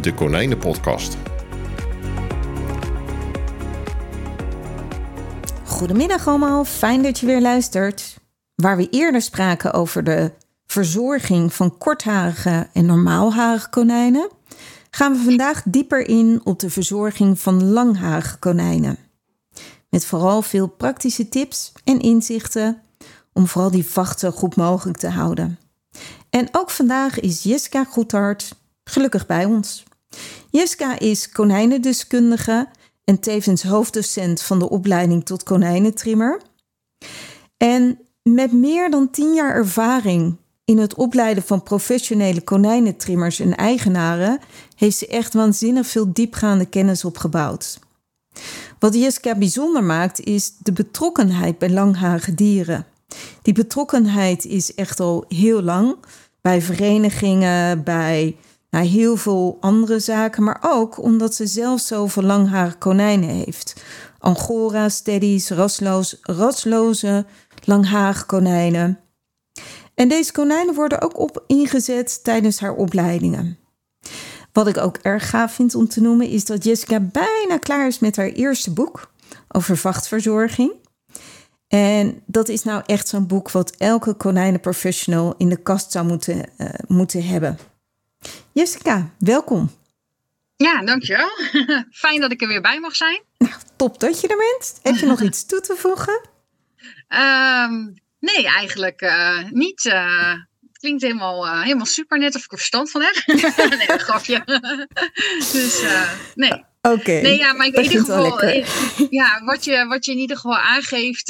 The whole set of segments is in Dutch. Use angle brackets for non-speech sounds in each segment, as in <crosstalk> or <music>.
de Konijnenpodcast. Goedemiddag allemaal, fijn dat je weer luistert. Waar we eerder spraken over de verzorging van kortharige en normaalharige konijnen, gaan we vandaag dieper in op de verzorging van langharige konijnen. Met vooral veel praktische tips en inzichten om vooral die vachten goed mogelijk te houden. En ook vandaag is Jessica Goethart gelukkig bij ons. Jessica is konijnendeskundige en tevens hoofddocent van de opleiding tot konijnentrimmer. En met meer dan tien jaar ervaring in het opleiden van professionele konijnentrimmers en eigenaren heeft ze echt waanzinnig veel diepgaande kennis opgebouwd. Wat Jessica bijzonder maakt is de betrokkenheid bij langharige dieren. Die betrokkenheid is echt al heel lang bij verenigingen, bij nou, heel veel andere zaken, maar ook omdat ze zelf zoveel langharige konijnen heeft. Angora, steadies, rasloos, rasloze, langharige konijnen. En deze konijnen worden ook op ingezet tijdens haar opleidingen. Wat ik ook erg gaaf vind om te noemen is dat Jessica bijna klaar is met haar eerste boek over vachtverzorging. En dat is nou echt zo'n boek wat elke konijnenprofessional in de kast zou moeten, uh, moeten hebben. Jessica, welkom. Ja, dankjewel. <laughs> Fijn dat ik er weer bij mag zijn. Nou, top dat je er bent. Heb je nog <laughs> iets toe te voegen? Um, nee, eigenlijk uh, niet. Uh, klinkt helemaal, uh, helemaal super net of ik er verstand van heb. <laughs> nee, een grapje. dus nee. Oké. Nee, ja, maar in ieder geval, ja, wat je, wat je in ieder geval aangeeft,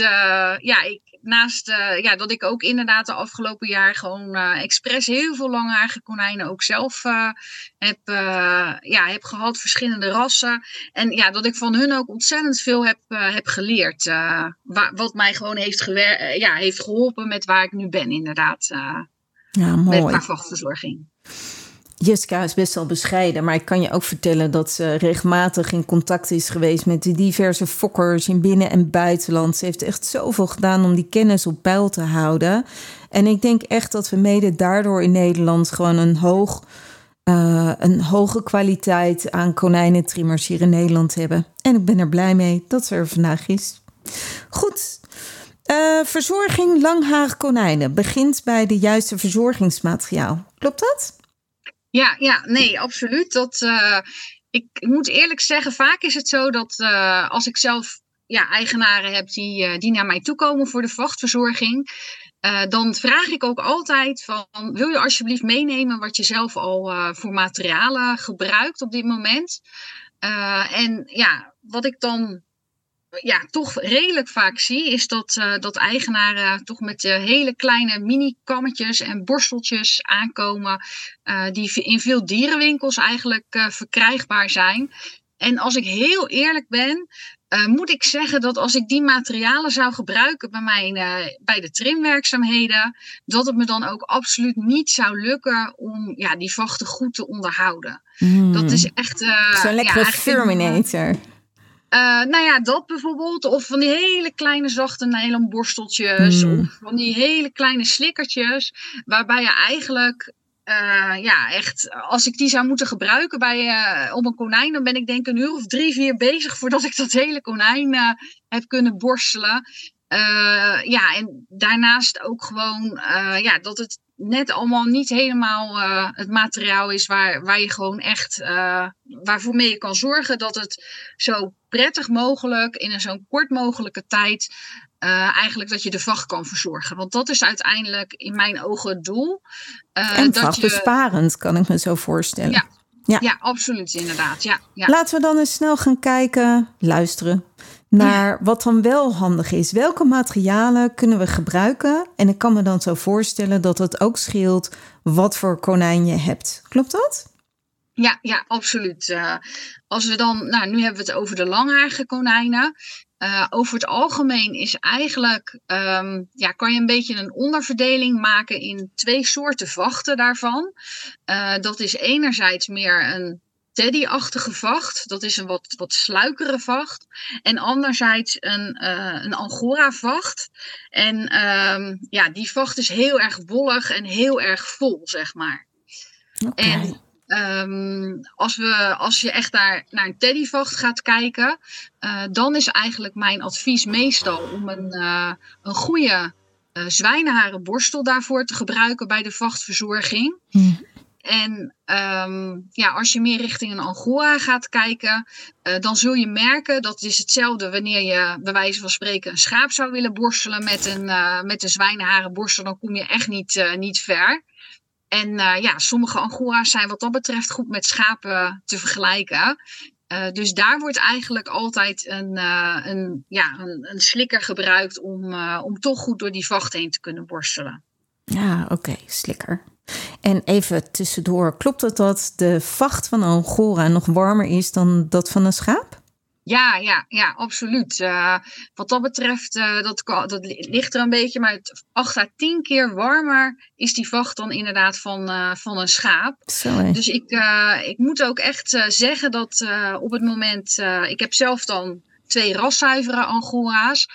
ja, ik, naast uh, ja, dat ik ook inderdaad de afgelopen jaar gewoon uh, expres heel veel langharige konijnen ook zelf heb, ja, heb gehad, verschillende rassen. En ja, dat ik van hun ook ontzettend veel heb, heb geleerd. Wa wat mij gewoon heeft, ja, heeft geholpen met waar ik nu ben, inderdaad. ja, mooi. Met vachtverzorging. Jessica is best wel bescheiden, maar ik kan je ook vertellen dat ze regelmatig in contact is geweest met de diverse fokkers in binnen- en buitenland. Ze heeft echt zoveel gedaan om die kennis op peil te houden. En ik denk echt dat we mede daardoor in Nederland gewoon een, hoog, uh, een hoge kwaliteit aan konijnentrimmers hier in Nederland hebben. En ik ben er blij mee dat ze er vandaag is. Goed. Uh, verzorging langharig konijnen begint bij de juiste verzorgingsmateriaal. Klopt dat? Ja, ja, nee, absoluut. Dat, ik, ik, moet eerlijk zeggen, vaak is het zo dat uh, als ik zelf ja, eigenaren heb die, uh, die naar mij toe komen voor de vachtverzorging, dan vraag ik ook altijd van, wil je alsjeblieft meenemen wat je zelf al voor materialen gebruikt op dit moment? en ja, wat ik dan ja, toch redelijk vaak zie, is dat, uh, dat eigenaren toch met uh, hele kleine mini-kammetjes en borsteltjes aankomen, uh, die in veel dierenwinkels eigenlijk verkrijgbaar zijn. En als ik heel eerlijk ben, moet ik zeggen dat als ik die materialen zou gebruiken bij, mijn, bij de trimwerkzaamheden, dat het me dan ook absoluut niet zou lukken om ja, die vachten goed te onderhouden. Mm. Dat is echt. Zo'n lekkere ja, Terminator. Uh, nou ja, dat bijvoorbeeld. Of van die hele kleine zachte nylonborsteltjes. Mm. Of van die hele kleine slikkertjes. Waarbij je eigenlijk, uh, ja, echt, als ik die zou moeten gebruiken bij, uh, op een konijn, dan ben ik denk een uur of drie, vier bezig <laughs> voordat ik dat hele konijn heb kunnen borstelen. ja, en daarnaast ook gewoon, ja, dat het net allemaal niet helemaal uh, het materiaal is waar, waar je gewoon echt, uh, waarvoor mee je kan zorgen dat het zo prettig mogelijk in een zo'n kort mogelijke tijd uh, eigenlijk dat je de vacht kan verzorgen. Want dat is uiteindelijk in mijn ogen het doel. en vachtbesparend, je... kan ik me zo voorstellen. Ja, ja. ja absoluut inderdaad. Ja, ja. Laten we dan eens snel gaan kijken, luisteren naar ja. wat dan wel handig is. Welke materialen kunnen we gebruiken? En ik kan me dan zo voorstellen dat het ook scheelt wat voor konijn je hebt. Klopt dat? Ja, ja, absoluut. als we dan, nou, nu hebben we het over de langharige konijnen. Uh, over het algemeen is eigenlijk, um, ja, kan je een beetje een onderverdeling maken in twee soorten vachten daarvan. Uh, dat is enerzijds meer een teddy-achtige vacht. Dat is een wat, wat sluikere vacht. En anderzijds een, uh, een angora-vacht. En um, ja, die vacht is heel erg wollig en heel erg vol, zeg maar. Okay. En Um, als, we, als je echt naar, naar een teddyvacht gaat kijken, uh, dan is eigenlijk mijn advies meestal om een, uh, een goede uh, zwijnenharenborstel daarvoor te gebruiken bij de vachtverzorging. Mm. En um, ja, als je meer richting een angora gaat kijken, dan zul je merken dat is hetzelfde wanneer je bij wijze van spreken een schaap zou willen borstelen met een, met een zwijnenharenborstel, dan kom je echt niet, niet ver. En uh, ja, sommige angora's zijn wat dat betreft goed met schapen te vergelijken. Uh, dus daar wordt eigenlijk altijd een, uh, een, ja, een, een, slikker gebruikt om, om toch goed door die vacht heen te kunnen borstelen. Ja, oké, okay, slikker. En even tussendoor, klopt het dat de vacht van een angora nog warmer is dan dat van een schaap? Ja, ja, ja, absoluut. Uh, wat dat betreft, uh, dat, dat ligt er een beetje, maar 8 à 10 keer warmer is die vacht dan inderdaad van, uh, van een schaap. Zo, dus ik, ik moet ook echt zeggen dat op het moment, ik heb zelf dan twee raszuivere angora's.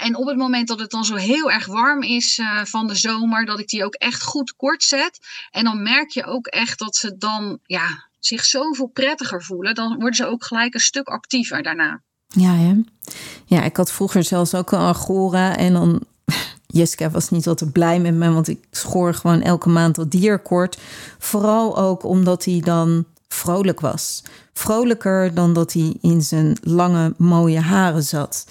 En op het moment dat het dan zo heel erg warm is van de zomer, dat ik die ook echt goed kort zet. En dan merk je ook echt dat ze dan, ja, zich zoveel prettiger voelen, dan worden ze ook gelijk een stuk actiever daarna. Ja, hè? ja ik had vroeger zelfs ook een Agora en dan. <laughs> Jessica was niet altijd blij met me, want ik schoor gewoon elke maand dat dier kort. Vooral ook omdat hij dan vrolijk was. Vrolijker dan dat hij in zijn lange, mooie haren zat.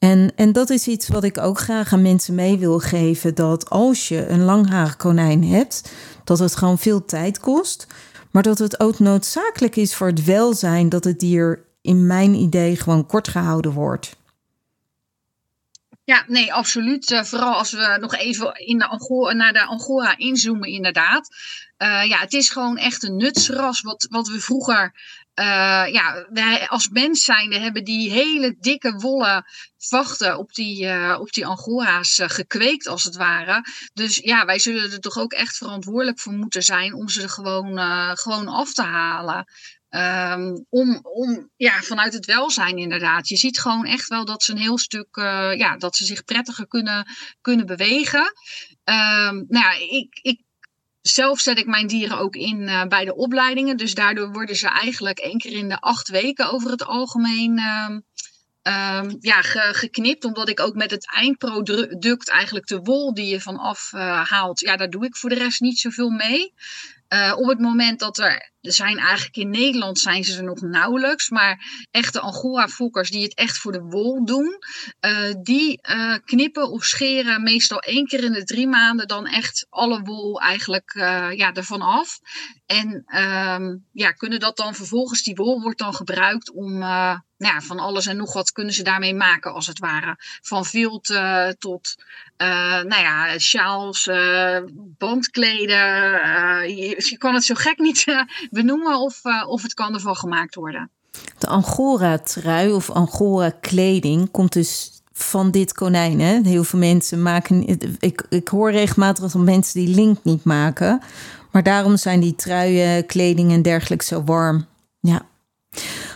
En, en dat is iets wat ik ook graag aan mensen mee wil geven: dat als je een langharig konijn hebt, dat het gewoon veel tijd kost. Maar dat het ook noodzakelijk is voor het welzijn dat het dier in mijn idee gewoon kort gehouden wordt. Ja, nee, absoluut. Uh, vooral als we nog even in de Angora, naar de Angora inzoomen, inderdaad. Uh, ja, het is gewoon echt een nutsras wat, wat we vroeger uh, ja, wij als mens zijnde hebben die hele dikke wollen vachten op die, uh, op die angora's uh, gekweekt, als het ware. Dus ja, wij zullen er toch ook echt verantwoordelijk voor moeten zijn om ze er gewoon, gewoon af te halen. Um, om, om, ja, vanuit het welzijn inderdaad. Je ziet gewoon echt wel dat ze een heel stuk, ja, dat ze zich prettiger kunnen, kunnen bewegen. Um, nou ja, ik, ik zelf zet ik mijn dieren ook in uh, bij de opleidingen. Dus daardoor worden ze eigenlijk één keer in de acht weken over het algemeen uh, uh, ja, ge, geknipt. Omdat ik ook met het eindproduct eigenlijk de wol die je vanaf uh, haalt. Ja, daar doe ik voor de rest niet zoveel mee. Uh, op het moment dat er, er zijn eigenlijk in Nederland zijn ze er nog nauwelijks, maar echte Angora-fokkers die het echt voor de wol doen, uh, die uh, knippen of scheren meestal één keer in de drie maanden dan echt alle wol eigenlijk ja, ervan af. En um, ja, kunnen dat dan vervolgens, die wol wordt dan gebruikt om nou ja, van alles en nog wat kunnen ze daarmee maken als het ware. Van vilt tot nou ja, sjaals, bandkleden, je kan het zo gek niet uh, benoemen of, uh, of het kan ervan gemaakt worden. De Angora-trui of Angora-kleding komt dus van dit konijn. Hè? Heel veel mensen maken. Ik, ik hoor regelmatig dat mensen die link niet maken. Maar daarom zijn die truien, kleding en dergelijke zo warm. Ja.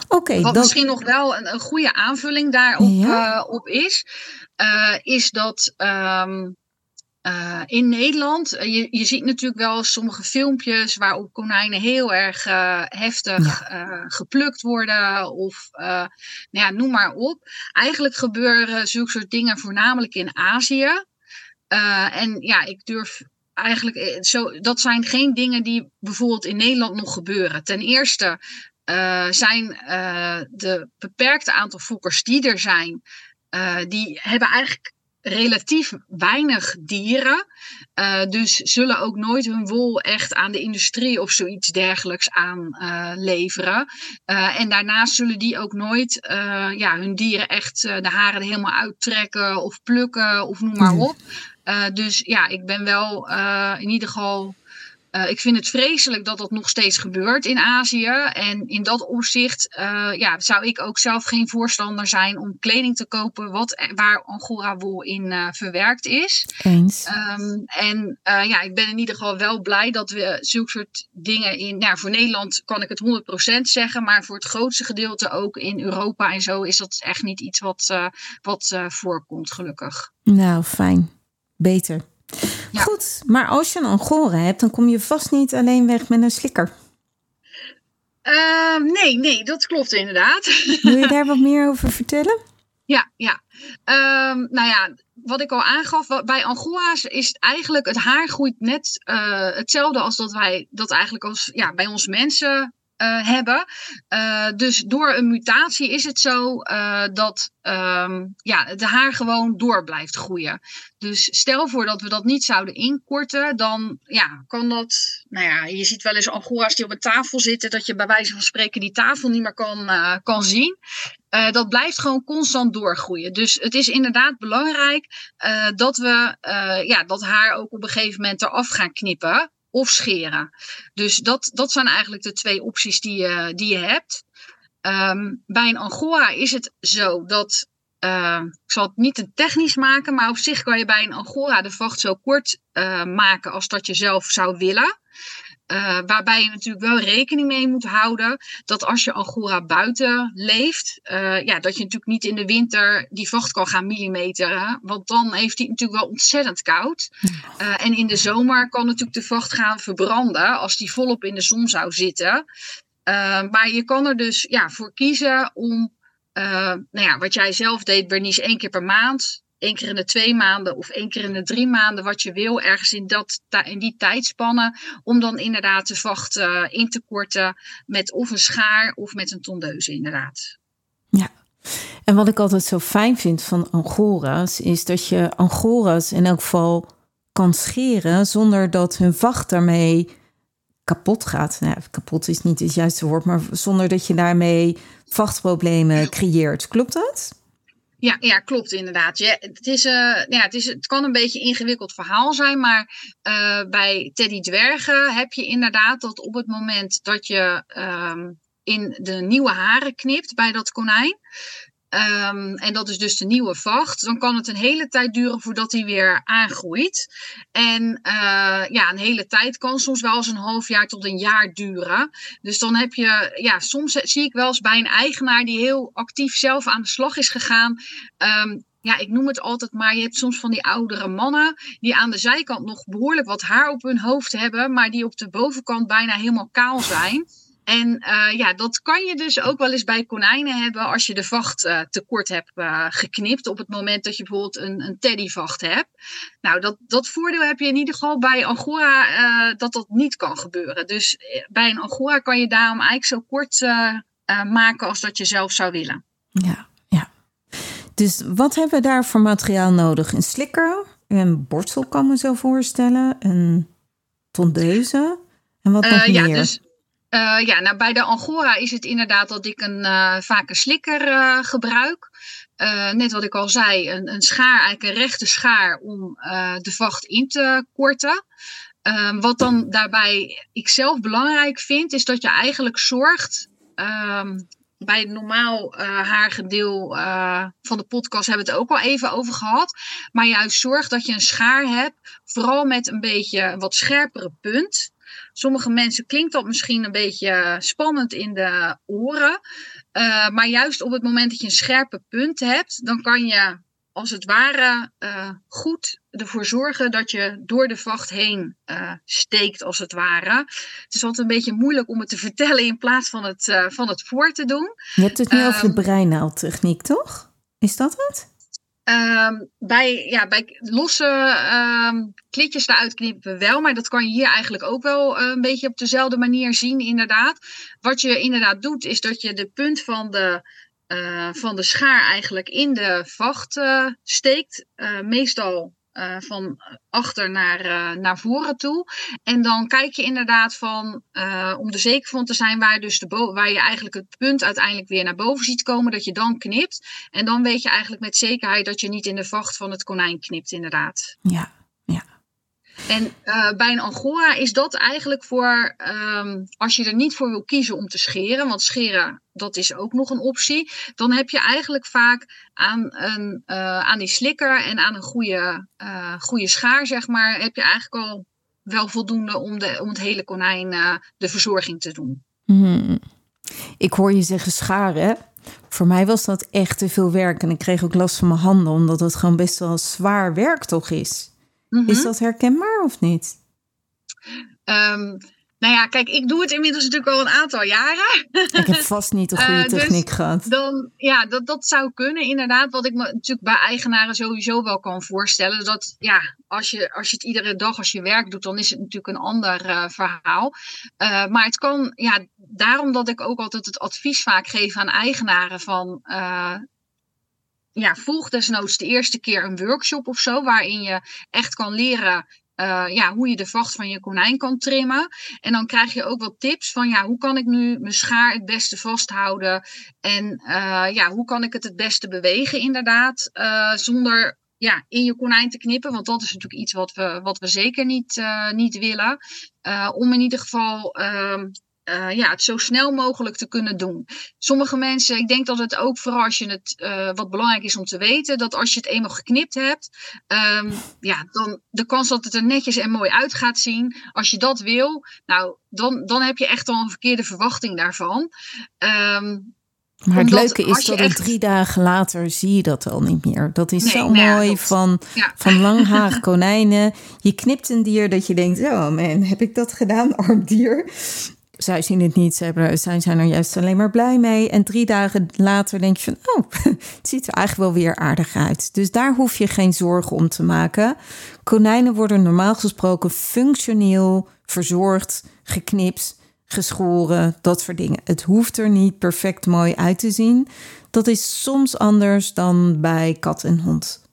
Oké. Wat dan... misschien nog wel een, een goede aanvulling daarop ja. uh, op is, uh, is dat. Um, uh, in Nederland, je, je ziet natuurlijk wel sommige filmpjes waarop konijnen heel erg uh, heftig geplukt worden of nou ja, noem maar op. Eigenlijk gebeuren zulke soort dingen voornamelijk in Azië. en ja, ik durf eigenlijk, zo, dat zijn geen dingen die bijvoorbeeld in Nederland nog gebeuren. Ten eerste zijn de beperkte aantal fokkers die er zijn, die hebben eigenlijk relatief weinig dieren. Dus zullen ook nooit hun wol echt aan de industrie of zoiets dergelijks aanleveren. Eh, en daarnaast zullen die ook nooit ja, hun dieren echt de haren er helemaal uittrekken of plukken of noem maar op. dus ja, ik ben wel in ieder geval Uh, ik vind het vreselijk dat dat nog steeds gebeurt in Azië. En in dat opzicht uh, ja, zou ik ook zelf geen voorstander zijn om kleding te kopen wat, waar Angora wol in uh, verwerkt is. Eens. Um, en ja, ik ben in ieder geval wel blij dat we zulke soort dingen in. Nou, voor Nederland kan ik het 100% zeggen, maar voor het grootste gedeelte ook in Europa en zo is dat echt niet iets wat, wat voorkomt, gelukkig. Nou, fijn. Beter. Ja. Goed, maar als je een angora hebt, dan kom je vast niet alleen weg met een slikker. Uh, nee, nee, dat klopt inderdaad. Wil je daar wat meer over vertellen? <laughs> Ja, ja. Um, nou ja, wat ik al aangaf, bij Angora's is het eigenlijk, het haar groeit net uh, hetzelfde als dat wij dat eigenlijk als ja, bij ons mensen uh, hebben. Uh, dus door een mutatie is het zo uh, dat um, ja, de haar gewoon door blijft groeien. Dus stel voor dat we dat niet zouden inkorten, dan ja, kan dat. Nou ja, je ziet wel eens angora's die op een tafel zitten, dat je bij wijze van spreken die tafel niet meer kan, kan zien. dat blijft gewoon constant doorgroeien. Dus het is inderdaad belangrijk dat we ja, dat haar ook op een gegeven moment eraf gaan knippen of scheren. Dus dat, dat zijn eigenlijk de twee opties die je, die je hebt. Um, bij een angora is het zo dat, uh, ik zal het niet te technisch maken, maar op zich kan je bij een angora de vacht zo kort uh, maken als dat je zelf zou willen. Uh, waarbij je natuurlijk wel rekening mee moet houden dat als je Angora buiten leeft, uh, ja, dat je natuurlijk niet in de winter die vacht kan gaan millimeteren. Want dan heeft hij natuurlijk wel ontzettend koud. Uh, en in de zomer kan natuurlijk de vacht gaan verbranden als die volop in de zon zou zitten. maar je kan er dus ja, voor kiezen om, nou ja, wat jij zelf deed, Bernice, één keer per maand één keer in de twee maanden of één keer in de drie maanden, wat je wil, ergens in, dat, in die tijdspannen, om dan inderdaad de vacht uh, in te korten met of een schaar of met een tondeuze inderdaad. Ja, en wat ik altijd zo fijn vind van angora's, is dat je angora's in elk geval kan scheren zonder dat hun vacht daarmee kapot gaat. Nou, kapot is niet het juiste woord, maar zonder dat je daarmee vachtproblemen creëert. Klopt dat? Ja, ja, klopt inderdaad. Het, is, uh, ja, het, is, het kan een beetje een ingewikkeld verhaal zijn, maar uh, bij Teddy Dwergen heb je inderdaad dat op het moment dat je um, in de nieuwe haren knipt bij dat konijn, Um, en dat is dus de nieuwe vacht. Dan kan het een hele tijd duren voordat hij weer aangroeit. En uh, ja, een hele tijd kan soms wel eens een half jaar tot een jaar duren. Dus dan heb je, ja, soms zie ik wel eens bij een eigenaar die heel actief zelf aan de slag is gegaan. Um, ja, ik noem het altijd maar, je hebt soms van die oudere mannen die aan de zijkant nog behoorlijk wat haar op hun hoofd hebben, maar die op de bovenkant bijna helemaal kaal zijn. En uh, ja, dat kan je dus ook wel eens bij konijnen hebben als je de vacht uh, te kort hebt uh, geknipt. Op het moment dat je bijvoorbeeld een, een teddyvacht hebt. Nou, dat, dat voordeel heb je in ieder geval bij Angora dat dat niet kan gebeuren. Dus bij een Angora kan je daarom eigenlijk zo kort maken als dat je zelf zou willen. Ja, ja. Dus wat hebben we daar voor materiaal nodig? Een slikker, een borstel kan me zo voorstellen, een tondeuze en wat nog meer? Ja, dus uh, ja, nou bij de Angora is het inderdaad dat ik een, uh, vaak een slikker uh, gebruik. net wat ik al zei, een, een schaar, eigenlijk een rechte schaar om de vacht in te korten. Ehm, wat dan daarbij ik zelf belangrijk vind, is dat je eigenlijk zorgt. Um, bij het normaal haargedeel van de podcast hebben we het ook al even over gehad. Maar juist zorg dat je een schaar hebt, vooral met een beetje wat scherpere punt. Sommige mensen klinkt dat misschien een beetje spannend in de oren. Uh, maar juist op het moment dat je een scherpe punt hebt, dan kan je als het ware uh, goed ervoor zorgen dat je door de vacht heen uh, steekt, als het ware. Het is altijd een beetje moeilijk om het te vertellen in plaats van het, van het voor te doen. Je hebt het nu over de ehm, breinaaldtechniek, toch? Is dat het? Um, bij, ja, bij losse um, klitjes eruit knippen we wel, maar dat kan je hier eigenlijk ook wel uh, een beetje op dezelfde manier zien, inderdaad. Wat je inderdaad doet, is dat je de punt van de, uh, van de schaar eigenlijk in de vacht uh, steekt. meestal uh, van achter naar, uh, naar voren toe. En dan kijk je inderdaad van, uh, om er zeker van te zijn, waar, dus de waar je eigenlijk het punt uiteindelijk weer naar boven ziet komen, dat je dan knipt. En dan weet je eigenlijk met zekerheid dat je niet in de vacht van het konijn knipt, inderdaad. Ja, ja. En uh, bij een angora is dat eigenlijk voor um, als je er niet voor wil kiezen om te scheren, want scheren dat is ook nog een optie. Dan heb je eigenlijk vaak aan, een, uh, aan die slikker en aan een goede, uh, goede schaar, zeg maar, heb je eigenlijk al wel voldoende om, de, om het hele konijn de verzorging te doen. Hmm. Ik hoor je zeggen scharen. Voor mij was dat echt te veel werk en ik kreeg ook last van mijn handen, omdat het gewoon best wel zwaar werk toch is. Mm -hmm. Is dat herkenbaar of niet? Um, nou ja, kijk, ik doe het inmiddels natuurlijk al een aantal jaren. Ik heb vast niet de <laughs> goede uh, techniek dus gehad. Dan, ja, dat, dat zou kunnen inderdaad. Wat ik me natuurlijk bij eigenaren sowieso wel kan voorstellen. Dat ja, als je, als je het iedere dag als je werk doet, dan is het natuurlijk een ander uh, verhaal. Uh, maar het kan, ja, daarom dat ik ook altijd het advies vaak geef aan eigenaren van ja, volg desnoods de eerste keer een workshop of zo, waarin je echt kan leren uh, ja, hoe je de vacht van je konijn kan trimmen. En dan krijg je ook wat tips van ja, hoe kan ik nu mijn schaar het beste vasthouden? En uh, ja, hoe kan ik het het beste bewegen inderdaad, uh, zonder ja, in je konijn te knippen. Want dat is natuurlijk iets wat we, wat we zeker niet, niet willen. om in ieder geval ehm, uh, ja, het zo snel mogelijk te kunnen doen. Sommige mensen, ik denk dat het ook vooral als je het, uh, wat belangrijk is om te weten, dat als je het eenmaal geknipt hebt, um, ja, dan de kans dat het er netjes en mooi uit gaat zien, als je dat wil, nou, dan, dan heb je echt al een verkeerde verwachting daarvan. Um, maar het leuke is dat echt... drie dagen later zie je dat al niet meer. Dat is nee, zo nou mooi van, ja. van langharig konijnen. Je knipt een dier dat je denkt, oh man, heb ik dat gedaan, <laughs> arm dier zij zien het niet. Ze zij zijn er juist alleen maar blij mee. En drie dagen later denk je van, oh, <laughs> het ziet er eigenlijk wel weer aardig uit. Dus daar hoef je geen zorgen om te maken. Konijnen worden normaal gesproken functioneel verzorgd, geknipt, geschoren, dat soort dingen. Het hoeft er niet perfect mooi uit te zien. Dat is soms anders dan bij kat en hond.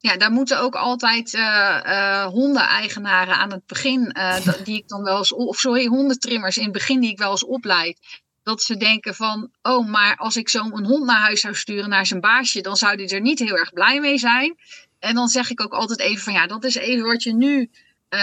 Ja, daar moeten ook altijd uh, uh, hondeneigenaren aan het begin, <laughs> uh, die ik dan wel eens, of sorry, hondentrimmers in het begin die ik wel eens opleid. Dat ze denken van, oh, maar als ik zo'n hond naar huis zou sturen naar zijn baasje, dan zou die er niet heel erg blij mee zijn. En dan zeg ik ook altijd even van, ja, dat is even wat je nu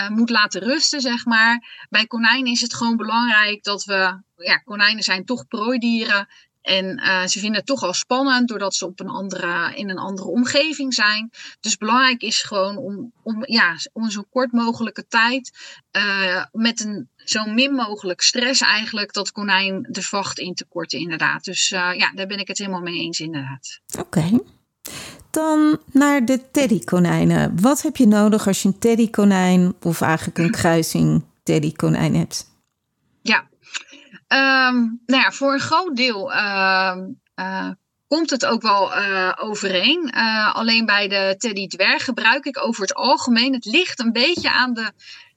moet laten rusten, zeg maar. Bij konijnen is het gewoon belangrijk dat we, ja, konijnen zijn toch prooidieren. En uh, ze vinden het toch al spannend doordat ze op een andere, in een andere omgeving zijn. Dus belangrijk is gewoon om, om, ja, om zo kort mogelijke tijd uh, met een zo min mogelijk stress eigenlijk dat konijn de vacht in te korten inderdaad. Dus uh, ja, daar ben ik het helemaal mee eens inderdaad. Oké. Dan naar de teddykonijnen. Wat heb je nodig als je een teddykonijn of eigenlijk een kruising teddykonijn hebt? Um, nou ja, voor een groot deel uh, uh, komt het ook wel uh, overeen. alleen bij de teddy dwerg gebruik ik over het algemeen. Het ligt een beetje aan de,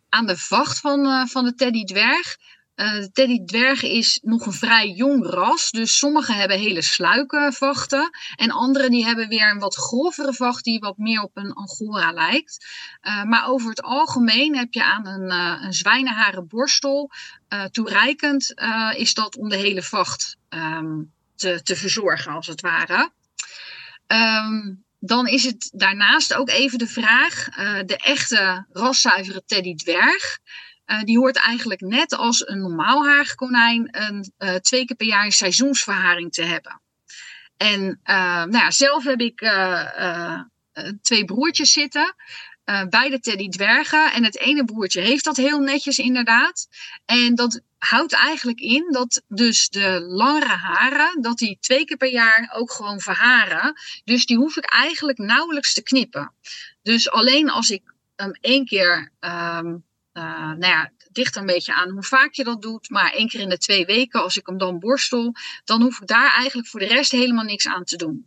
aan de vacht van, van de teddy dwerg. Uh, de teddydwerg is nog een vrij jong ras. Dus sommige hebben hele sluike vachten. En andere die hebben weer een wat grovere vacht die wat meer op een angora lijkt. Uh, maar over het algemeen heb je aan een, uh, een zwijnenharen borstel toereikend is dat om de hele vacht um, te, te verzorgen als het ware. Um, dan is het daarnaast ook even de vraag, de echte raszuivere teddydwerg... Uh, die hoort eigenlijk net als een normaal haagkonijn een, uh, twee keer per jaar seizoensverharing te hebben. En uh, nou zelf heb ik twee broertjes zitten. beide teddy dwergen. En het ene broertje heeft dat heel netjes inderdaad. En dat houdt eigenlijk in dat dus de langere haren, dat die twee keer per jaar ook gewoon verharen. Dus die hoef ik eigenlijk nauwelijks te knippen. Dus alleen als ik hem één keer uh, nou ja, het een beetje aan hoe vaak je dat doet. Maar één keer in de twee weken, als ik hem dan borstel, dan hoef ik daar eigenlijk voor de rest helemaal niks aan te doen.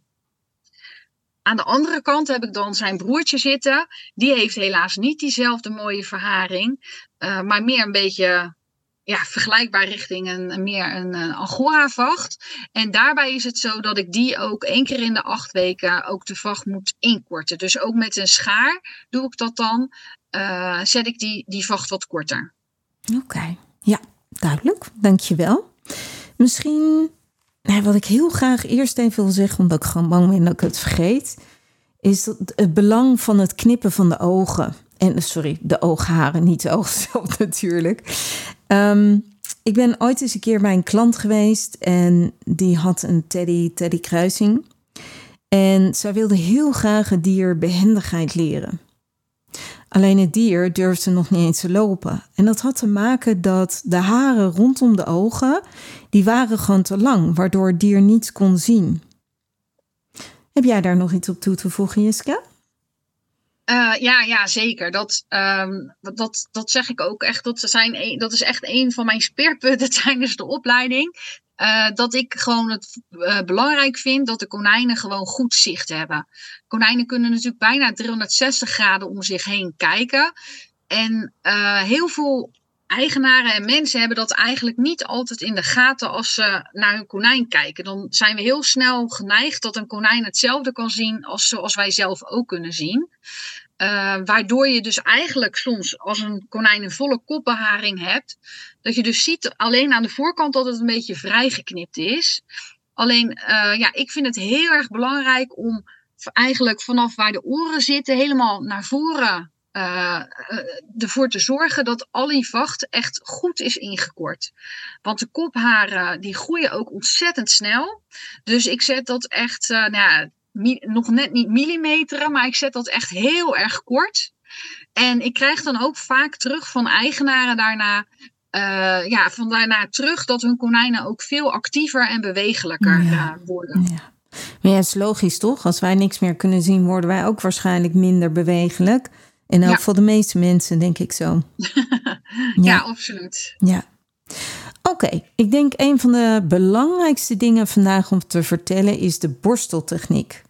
Aan de andere kant heb ik dan zijn broertje zitten. Die heeft helaas niet diezelfde mooie verharing, uh, maar meer een beetje ja, vergelijkbaar richting een, meer een, een Angora-vacht. En daarbij is het zo dat ik die ook één keer in de acht weken ook de vacht moet inkorten. Dus ook met een schaar doe ik dat dan. Uh, zet ik die, die vacht wat korter. Oké, ja, duidelijk. Dankjewel. Misschien, nou, wat ik heel graag eerst even wil zeggen, omdat ik gewoon bang ben dat ik het vergeet, is het belang van het knippen van de ogen. En sorry, de oogharen, niet de ogen zelf <laughs> natuurlijk. Ehm, ik ben ooit eens een keer bij een klant geweest en die had een teddy, teddy kruising. En zij wilde heel graag het dier behendigheid leren. Alleen het dier durfde nog niet eens te lopen. En dat had te maken dat de haren rondom de ogen, die waren gewoon te lang, waardoor het dier niets kon zien. Heb jij daar nog iets op toe te voegen, Jiska? Uh, ja, ja, zeker. Dat, um, dat, dat zeg ik ook echt. Dat, zijn, dat is echt een van mijn speerpunten <laughs> tijdens de opleiding. Uh, dat ik gewoon het uh, belangrijk vind dat de konijnen gewoon goed zicht hebben. Konijnen kunnen natuurlijk bijna 360 graden om zich heen kijken. En heel veel eigenaren en mensen hebben dat eigenlijk niet altijd in de gaten als ze naar hun konijn kijken. Dan zijn we heel snel geneigd dat een konijn hetzelfde kan zien als zoals wij zelf ook kunnen zien. Waardoor je dus eigenlijk soms als een konijn een volle kopbeharing hebt, dat je dus ziet alleen aan de voorkant dat het een beetje vrijgeknipt is. Alleen, uh, ja, ik vind het heel erg belangrijk om eigenlijk vanaf waar de oren zitten helemaal naar voren uh, ervoor te zorgen dat al die vacht echt goed is ingekort. Want de kopharen die groeien ook ontzettend snel. Dus ik zet dat echt, nou nog net niet millimeteren, maar ik zet dat echt heel erg kort. En ik krijg dan ook vaak terug van eigenaren daarna, uh, ja, van daarna terug dat hun konijnen ook veel actiever en bewegelijker ja. worden. Ja. Maar ja, het is logisch toch? Als wij niks meer kunnen zien, worden wij ook waarschijnlijk minder bewegelijk. En ook voor de meeste mensen, denk ik zo. <laughs> ja. ja, absoluut. Ja. Oké, ik denk een van de belangrijkste dingen vandaag om te vertellen is de borsteltechniek.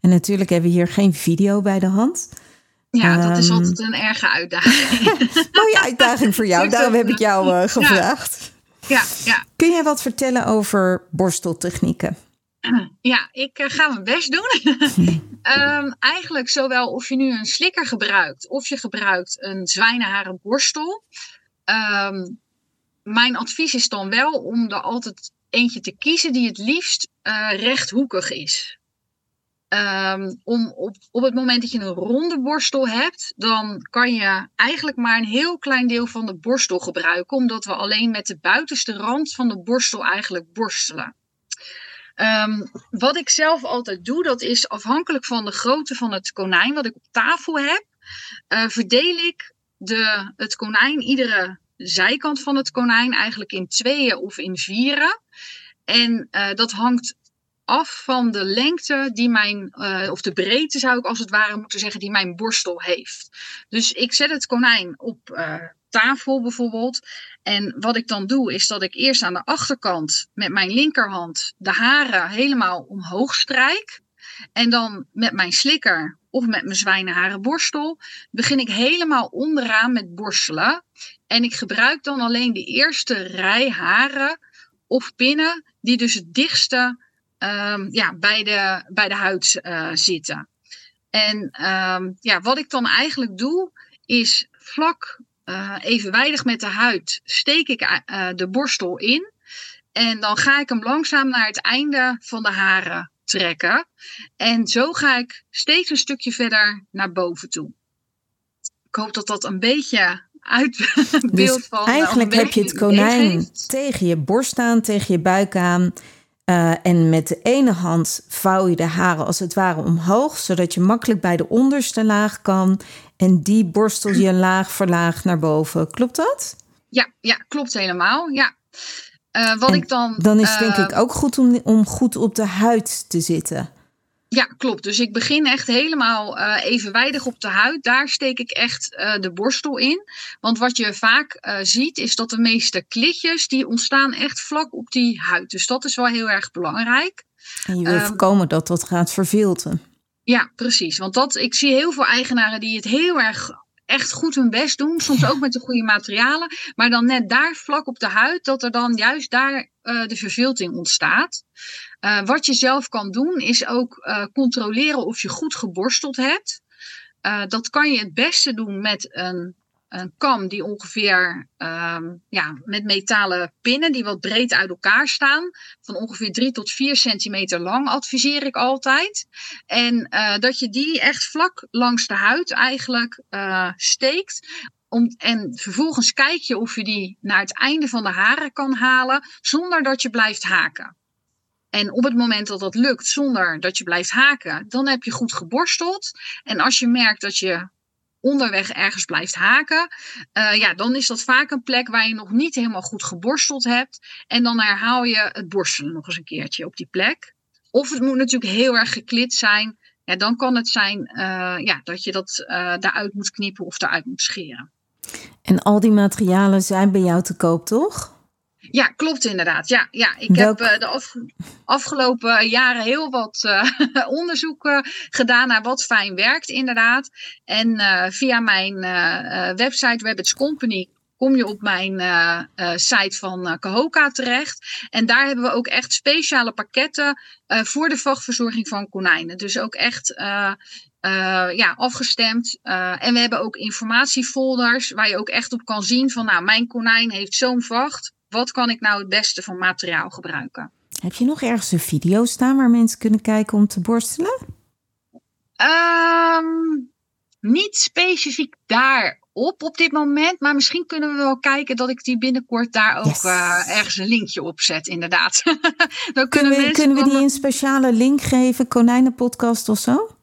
En natuurlijk hebben we hier geen video bij de hand. Ja, dat is ehm, altijd een erge uitdaging. <laughs> Mooie uitdaging voor jou, daarom heb ik jou uh, gevraagd. Ja, ja. Kun jij wat vertellen over borsteltechnieken? Ja, ik uh, ga mijn best doen. um, <laughs> eigenlijk zowel of je nu een slikker gebruikt of je gebruikt een zwijnenharen borstel. Um, mijn advies is dan wel om er altijd eentje te kiezen die het liefst uh, rechthoekig is. Um, om op, het moment dat je een ronde borstel hebt, dan kan je eigenlijk maar een heel klein deel van de borstel gebruiken, omdat we alleen met de buitenste rand van de borstel eigenlijk borstelen. Um, wat ik zelf altijd doe, dat is afhankelijk van de grootte van het konijn wat ik op tafel heb, uh, verdeel ik de, het konijn iedere zijkant van het konijn eigenlijk in tweeën of in vieren. En uh, dat hangt af van de lengte die mijn, uh, of de breedte zou ik als het ware moeten zeggen, die mijn borstel heeft. Dus ik zet het konijn op uh, tafel bijvoorbeeld. En wat ik dan doe, is dat ik eerst aan de achterkant met mijn linkerhand de haren helemaal omhoog strijk. En dan met mijn slikker of met mijn zwijnenharenborstel begin ik helemaal onderaan met borstelen. En ik gebruik dan alleen de eerste rij haren of pinnen die dus het dichtste um, ja, bij, de, bij de huid uh, zitten. En um, ja, wat ik dan eigenlijk doe, is vlak uh, evenwijdig met de huid steek ik uh, de borstel in. En dan ga ik hem langzaam naar het einde van de haren trekken. En zo ga ik steeds een stukje verder naar boven toe. Ik hoop dat dat een beetje uit <laughs> beeld dus van. Eigenlijk heb je het konijn tegen je borst aan, tegen je buik aan. Uh, en met de ene hand vouw je de haren als het ware omhoog, zodat je makkelijk bij de onderste laag kan. En die borstel je <clears throat> laag voor laag naar boven. Klopt dat? Ja, ja klopt helemaal. Ja. Uh, wat ik dan, dan is het denk ik eh, ook goed om, om goed op de huid te zitten. Ja, klopt. Dus ik begin echt helemaal uh, evenwijdig op de huid. Daar steek ik echt uh, de borstel in. Want wat je vaak uh, ziet, is dat de meeste klitjes, die ontstaan echt vlak op die huid. Dus dat is wel heel erg belangrijk. En je wil um, voorkomen dat dat gaat vervilten. Ja, precies. Want dat, ik zie heel veel eigenaren die het heel erg echt goed hun best doen. Soms ook met de goede materialen. Maar dan net daar vlak op de huid, dat er dan juist daar uh, de vervilting ontstaat. Uh, wat je zelf kan doen, is ook uh, controleren of je goed geborsteld hebt. dat kan je het beste doen met een een kam die ongeveer ehm, ja, met metalen pinnen die wat breed uit elkaar staan. Van ongeveer 3 tot 4 centimeter lang adviseer ik altijd. En uh, dat je die echt vlak langs de huid eigenlijk uh, steekt. Om, en vervolgens kijk je of je die naar het einde van de haren kan halen zonder dat je blijft haken. En op het moment dat dat lukt zonder dat je blijft haken, dan heb je goed geborsteld. En als je merkt dat je onderweg ergens blijft haken, uh, ja, dan is dat vaak een plek waar je nog niet helemaal goed geborsteld hebt. En dan herhaal je het borstelen nog eens een keertje op die plek. Of het moet natuurlijk heel erg geklit zijn. Ja, dan kan het zijn uh, ja, dat je dat uh, daaruit moet knippen of eruit moet scheren. En al die materialen zijn bij jou te koop, toch? Ja, klopt inderdaad. Ja, ja. ik Welk... heb uh, de af, afgelopen jaren heel wat uh, <laughs> onderzoeken gedaan naar wat fijn werkt, inderdaad. En uh, via mijn website Rabbits Company kom je op mijn site van Kahoka terecht. En daar hebben we ook echt speciale pakketten voor de vachtverzorging van konijnen. Dus ook echt uh, ja, afgestemd. Uh, en we hebben ook informatiefolders waar je ook echt op kan zien van, nou, mijn konijn heeft zo'n vacht. Wat kan ik nou het beste van materiaal gebruiken? Heb je nog ergens een video staan waar mensen kunnen kijken om te borstelen? Um, niet specifiek daarop op dit moment. Maar misschien kunnen we wel kijken dat ik die binnenkort daar ook yes. uh, ergens een linkje op zet, inderdaad. <laughs> Dan kunnen, kunnen we, kunnen we die een speciale link geven, konijnenpodcast of zo?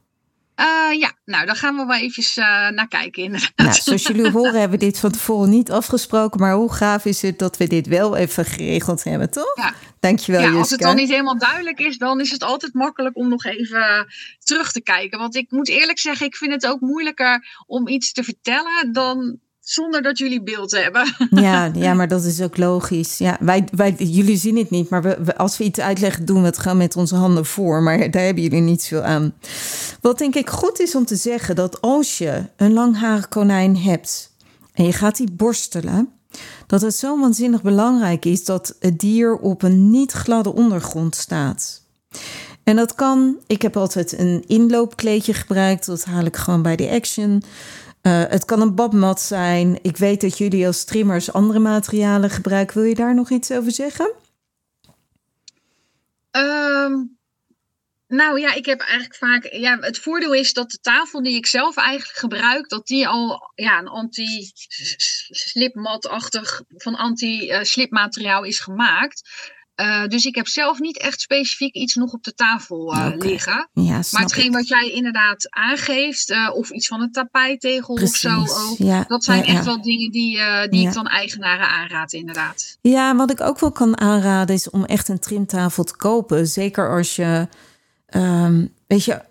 Uh, ja, nou, dan gaan we wel eventjes uh, naar kijken inderdaad. Nou, zoals jullie horen hebben we dit van tevoren niet afgesproken. Maar hoe gaaf is het dat we dit wel even geregeld hebben, toch? Ja. Dankjewel, ja, Juska. Als het dan niet helemaal duidelijk is, dan is het altijd makkelijk om nog even terug te kijken. Want ik moet eerlijk zeggen, ik vind het ook moeilijker om iets te vertellen dan zonder dat jullie beeld hebben. <laughs> Ja, ja maar dat is ook logisch. Ja, wij, wij, jullie zien het niet, maar we, als we iets uitleggen, doen we het gewoon met onze handen voor. Maar daar hebben jullie niet veel aan. Wat denk ik goed is om te zeggen, dat als je een langharig konijn hebt en je gaat die borstelen, dat het zo waanzinnig belangrijk is dat het dier op een niet gladde ondergrond staat. En dat kan, ik heb altijd een inloopkleedje gebruikt, dat haal ik gewoon bij de Action. Uh, het kan een badmat zijn. Ik weet dat jullie als trimmers andere materialen gebruiken. Wil je daar nog iets over zeggen? Um, nou ja, ik heb eigenlijk vaak. Ja, het voordeel is dat de tafel die ik zelf eigenlijk gebruik, dat die al ja, een anti-slipmatachtig van anti-slipmateriaal is gemaakt. Uh, dus ik heb zelf niet echt specifiek iets nog op de tafel uh, okay. liggen. Ja, maar hetgeen ik. wat jij inderdaad aangeeft, uh, of iets van een tapijtegel Precies. of zo ook, ja. dat zijn ja, echt wel dingen die, die ik dan eigenaren aanraad, inderdaad. Ja, wat ik ook wel kan aanraden is om echt een trimtafel te kopen. Zeker als je, um, weet je,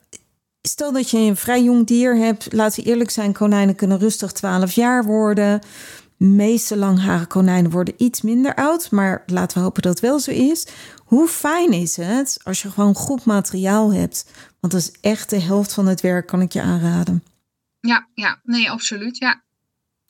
stel dat je een vrij jong dier hebt, laten we eerlijk zijn, konijnen kunnen rustig 12 jaar worden meeste langharige konijnen worden iets minder oud, maar laten we hopen dat het wel zo is. Hoe fijn is het als je gewoon goed materiaal hebt? Want dat is echt de helft van het werk, kan ik je aanraden. Ja, ja, nee, absoluut. Ja.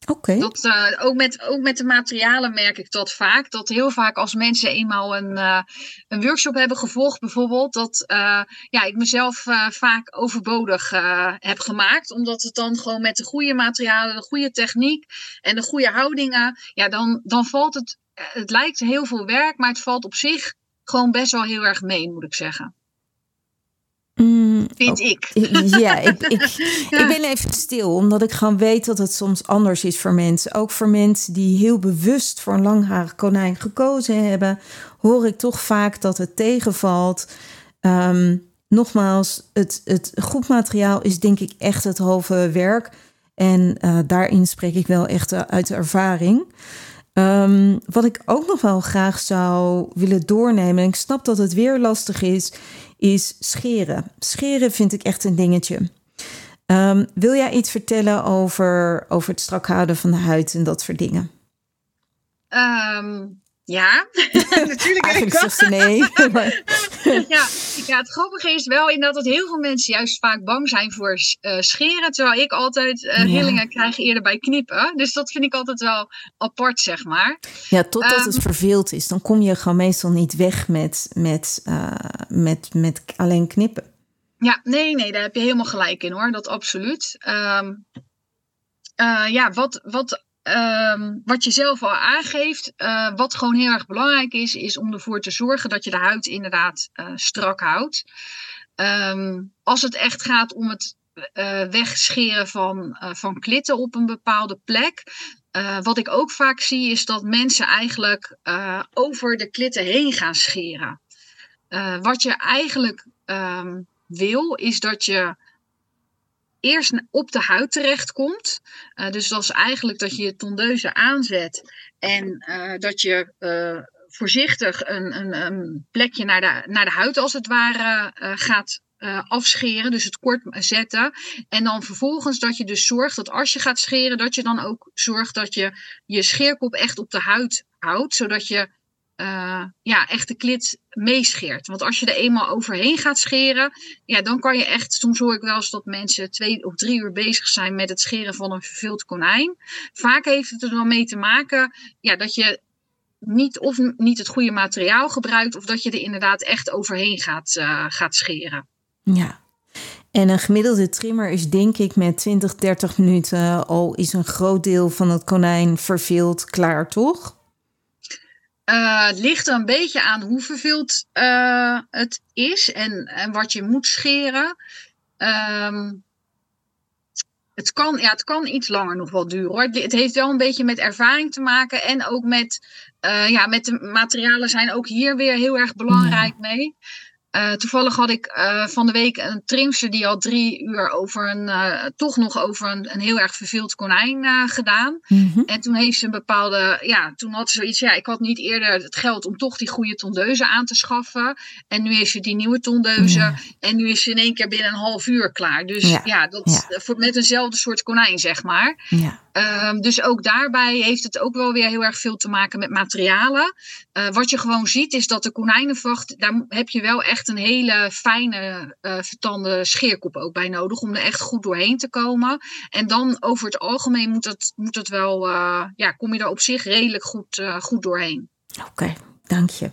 Oké. Uh, ook, met, ook met de materialen merk ik dat vaak. Dat heel vaak als mensen eenmaal een, uh, een workshop hebben gevolgd, bijvoorbeeld, dat uh, ja, ik mezelf vaak overbodig heb gemaakt. Omdat het dan gewoon met de goede materialen, de goede techniek en de goede houdingen, ja, dan, dan valt het. Het lijkt heel veel werk, maar het valt op zich gewoon best wel heel erg mee, moet ik zeggen. Mm, Vind oh, ik. Ja, ik, <laughs> ik, ja. ik ben even stil, omdat ik gewoon weet dat het soms anders is voor mensen. Ook voor mensen die heel bewust voor een langharig konijn gekozen hebben, hoor ik toch vaak dat het tegenvalt. Um, nogmaals, het, het goed materiaal is denk ik echt het halve werk. En uh, daarin spreek ik wel echt uit ervaring. Um, wat ik ook nog wel graag zou willen doornemen, en ik snap dat het weer lastig is, is scheren. Scheren vind ik echt een dingetje. Um, wil jij iets vertellen over, over het strak houden van de huid en dat soort dingen? Um, ja, <laughs> natuurlijk. Eigenlijk zegt ze nee. <laughs> ja, ja, het grappige is wel inderdaad dat heel veel mensen juist vaak bang zijn voor uh, scheren. Terwijl ik altijd uh, rillingen ja. krijg eerder bij knippen. Dus dat vind ik altijd wel apart, zeg maar. Ja, totdat um, het verveeld is. Dan kom je gewoon meestal niet weg met, met, uh, met, met alleen knippen. Ja, nee, nee, daar heb je helemaal gelijk in hoor. Dat absoluut. Um, ja, wat, wat, ehm, wat je zelf al aangeeft, wat gewoon heel erg belangrijk is, is om ervoor te zorgen dat je de huid inderdaad strak houdt. Ehm, als het echt gaat om het wegscheren van, van klitten op een bepaalde plek, wat ik ook vaak zie is dat mensen eigenlijk over de klitten heen gaan scheren. Wat je eigenlijk um, wil is dat je eerst op de huid terechtkomt. dus dat is eigenlijk dat je je tondeuze aanzet en dat je voorzichtig een, een, een, plekje naar de, naar de huid als het ware gaat uh, afscheren, dus het kort zetten. En dan vervolgens dat je dus zorgt dat als je gaat scheren, dat je dan ook zorgt dat je je scheerkop echt op de huid houdt, zodat je uh, ja, echt de klit meescheert. Want als je er eenmaal overheen gaat scheren, ja, dan kan je echt, soms hoor ik wel eens dat mensen twee of drie uur bezig zijn met het scheren van een verveeld konijn. Vaak heeft het er dan mee te maken ja, dat je niet of niet het goede materiaal gebruikt, of dat je er inderdaad echt overheen gaat, uh, gaat scheren. Ja. En een gemiddelde trimmer is denk ik met 20, 30 minuten al is een groot deel van het konijn verveeld klaar, toch? Uh, het ligt er een beetje aan hoe verveeld uh, het is en, en wat je moet scheren. Um, het, kan, ja, het kan iets langer nog wel duren hoor. Het, heeft wel een beetje met ervaring te maken en ook met, uh, ja, met de materialen zijn ook hier weer heel erg belangrijk ja. mee. Uh, toevallig had ik uh, van de week een trimster die al drie uur over een, uh, toch nog over een, een, heel erg verveeld konijn gedaan. Mm -hmm. En toen heeft ze een bepaalde, ja, toen had ze zoiets, ja, ik had niet eerder het geld om toch die goede tondeuze aan te schaffen. En nu is ze die nieuwe tondeuze ja. en nu is ze in één keer binnen een half uur klaar. Dus ja, ja dat ja. Voor, met eenzelfde soort konijn, zeg maar. Ja. Um, dus ook daarbij heeft het ook wel weer heel erg veel te maken met materialen. Uh, wat je gewoon ziet is dat de konijnenvacht, daar heb je wel echt een hele fijne uh, vertande scheerkop ook bij nodig om er echt goed doorheen te komen. En dan over het algemeen moet het, moet het wel, uh, ja, kom je er op zich redelijk goed, goed doorheen. Oké, okay, dank je.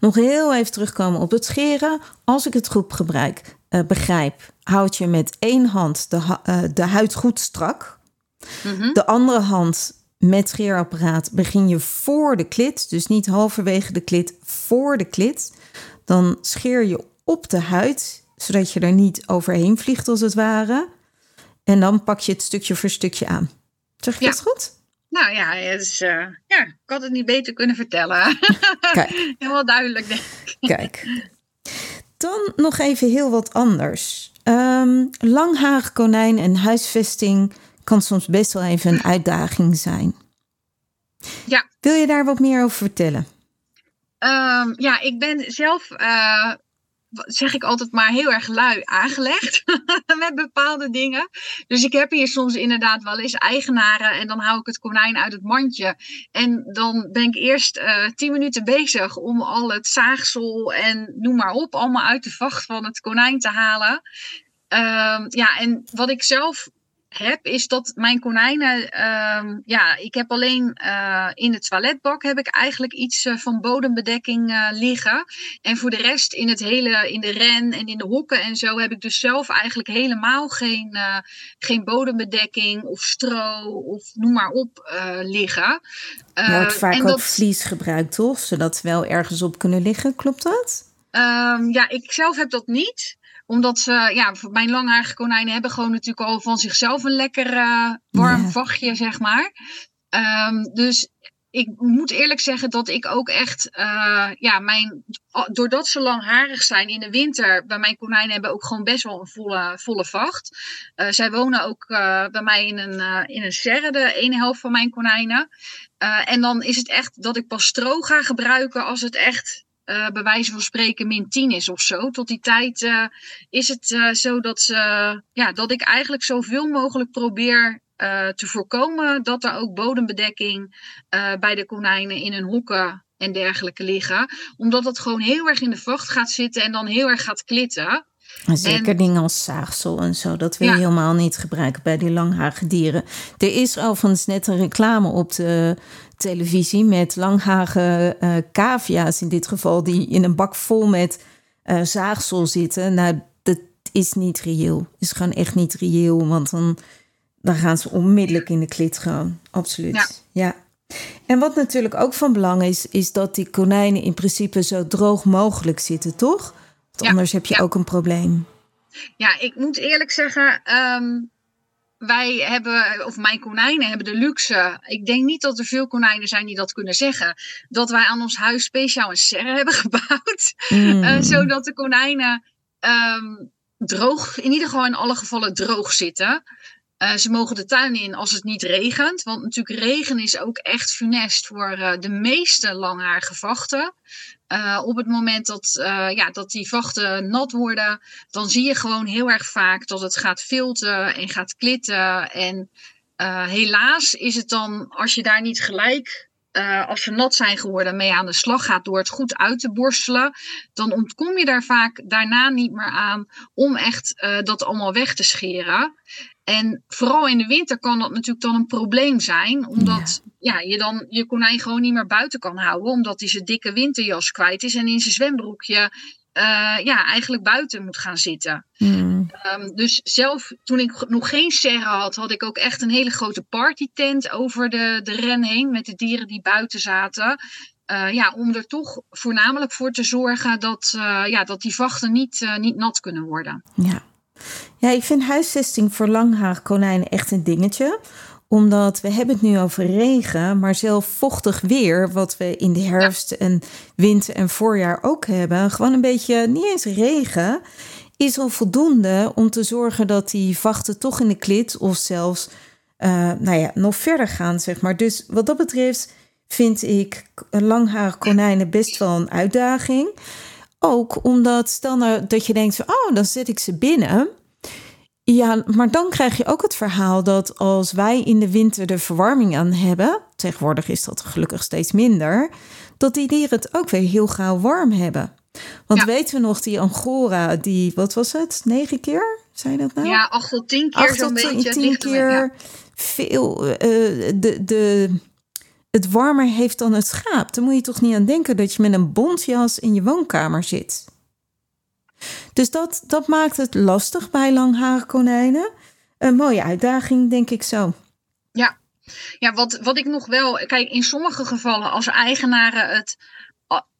Nog heel even terugkomen op het scheren. Als ik het goed gebruik, begrijp, houd je met één hand de, de huid goed strak Mm-hmm. De andere hand met scheerapparaat begin je voor de klit, dus niet halverwege de klit, voor de klit. Dan scheer je op de huid, zodat je er niet overheen vliegt als het ware. En dan pak je het stukje voor stukje aan. Zeg je ja. dat goed? Nou ja, uh, ja, ik had het niet beter kunnen vertellen. <laughs> Kijk. Helemaal duidelijk, denk ik. Kijk. Dan nog even heel wat anders. Um, langharig konijn en huisvesting kan soms best wel even een uitdaging zijn. Ja. Wil je daar wat meer over vertellen? Um, ja, ik ben zelf, uh, zeg ik altijd maar, heel erg lui aangelegd <laughs> met bepaalde dingen. Dus ik heb hier soms inderdaad wel eens eigenaren en dan hou ik het konijn uit het mandje. En dan ben ik eerst uh, tien minuten bezig om al het zaagsel en noem maar op, allemaal uit de vacht van het konijn te halen. Um, ja, en wat ik zelf heb, is dat mijn konijnen, uh, ja, ik heb alleen uh, in de toiletbak heb ik eigenlijk iets uh, van bodembedekking uh, liggen. En voor de rest in het hele, in de ren en in de hokken en zo heb ik dus zelf eigenlijk helemaal geen, geen bodembedekking of stro of noem maar op liggen. Je wordt vaak en ook dat... vlies gebruikt, toch? Zodat ze wel ergens op kunnen liggen, klopt dat? Um, ja, ik zelf heb dat niet omdat ze, ja, mijn langharige konijnen hebben gewoon natuurlijk al van zichzelf een lekker uh, warm ja. vachtje, zeg maar. Um, dus ik moet eerlijk zeggen dat ik ook echt, uh, ja, mijn, doordat ze langharig zijn in de winter, bij mijn konijnen hebben ook gewoon best wel een volle, volle vacht. Uh, zij wonen ook uh, bij mij in een, in een serre, de ene helft van mijn konijnen. en dan is het echt dat ik pas stro ga gebruiken als het echt uh, bij wijze van spreken min 10 is of zo. Tot die tijd uh, is het uh, zo dat, ze, ja, dat ik eigenlijk zoveel mogelijk probeer te voorkomen dat er ook bodembedekking bij de konijnen in hun hokken en dergelijke liggen. Omdat het gewoon heel erg in de vacht gaat zitten en dan heel erg gaat klitten. En zeker en, dingen als zaagsel en zo, dat wil je ja. helemaal niet gebruiken bij die langharige dieren. Er is overigens net een reclame op de televisie met langhage uh, cavia's in dit geval, die in een bak vol met uh, zaagsel zitten. Nou, dat is niet reëel. Is gewoon echt niet reëel, want dan dan gaan ze onmiddellijk in de klit gewoon. Absoluut. Ja. En wat natuurlijk ook van belang is, is dat die konijnen in principe zo droog mogelijk zitten, toch? Want anders heb je ook een probleem. Ja, ik moet eerlijk zeggen, ehm, wij hebben, of mijn konijnen hebben de luxe. Ik denk niet dat er veel konijnen zijn die dat kunnen zeggen. Dat wij aan ons huis speciaal een serre hebben <laughs> gebouwd. Mm. Uh, zodat de konijnen ehm, droog, in ieder geval in alle gevallen droog zitten. Uh, ze mogen de tuin in als het niet regent. Want natuurlijk regen is ook echt funest voor uh, de meeste langhaarige vachten. Uh, op het moment dat, ja, dat die vachten nat worden, dan zie je gewoon heel erg vaak dat het gaat filten en gaat klitten. En helaas is het dan, als je daar niet gelijk als ze nat zijn geworden, mee aan de slag gaat door het goed uit te borstelen, dan ontkom je daar vaak daarna niet meer aan om echt dat allemaal weg te scheren. En vooral in de winter kan dat natuurlijk dan een probleem zijn, omdat ja. je dan je konijn gewoon niet meer buiten kan houden, omdat hij zijn dikke winterjas kwijt is en in zijn zwembroekje uh, ja, eigenlijk buiten moet gaan zitten. Hmm. Um, dus zelf, toen ik nog geen serre had, had ik ook echt een hele grote partytent over de, de ren heen met de dieren die buiten zaten. Uh, ja, om er toch voornamelijk voor te zorgen dat, uh, ja, dat die vachten niet, niet nat kunnen worden. Ja. Ja, ik vind huisvesting voor langhaarkonijnen echt een dingetje omdat we hebben het nu over regen, maar zelf vochtig weer, wat we in de herfst en winter en voorjaar ook hebben, gewoon een beetje niet eens regen, is al voldoende om te zorgen dat die vachten toch in de klit of zelfs uh, nou ja, nog verder gaan, zeg maar. Dus wat dat betreft vind ik langharige konijnen best wel een uitdaging. Ook omdat, stel nou dat je denkt, oh, dan zet ik ze binnen. Ja, maar dan krijg je ook het verhaal dat als wij in de winter de verwarming aan hebben, tegenwoordig is dat gelukkig steeds minder, dat die dieren het ook weer heel gauw warm hebben. Want weten we nog, die Angora, die, wat was het, negen keer? Zei dat nou? Ja, acht tot tien keer zo'n beetje. tien keer veel. Uh, de, de, het warmer heeft dan het schaap. Dan moet je toch niet aan denken dat je met een bontjas in je woonkamer zit. Dus dat, dat maakt het lastig bij langhaarkonijnen. Een mooie uitdaging, denk ik zo. Ja, ja wat, wat ik nog wel. Kijk, in sommige gevallen, als eigenaren het.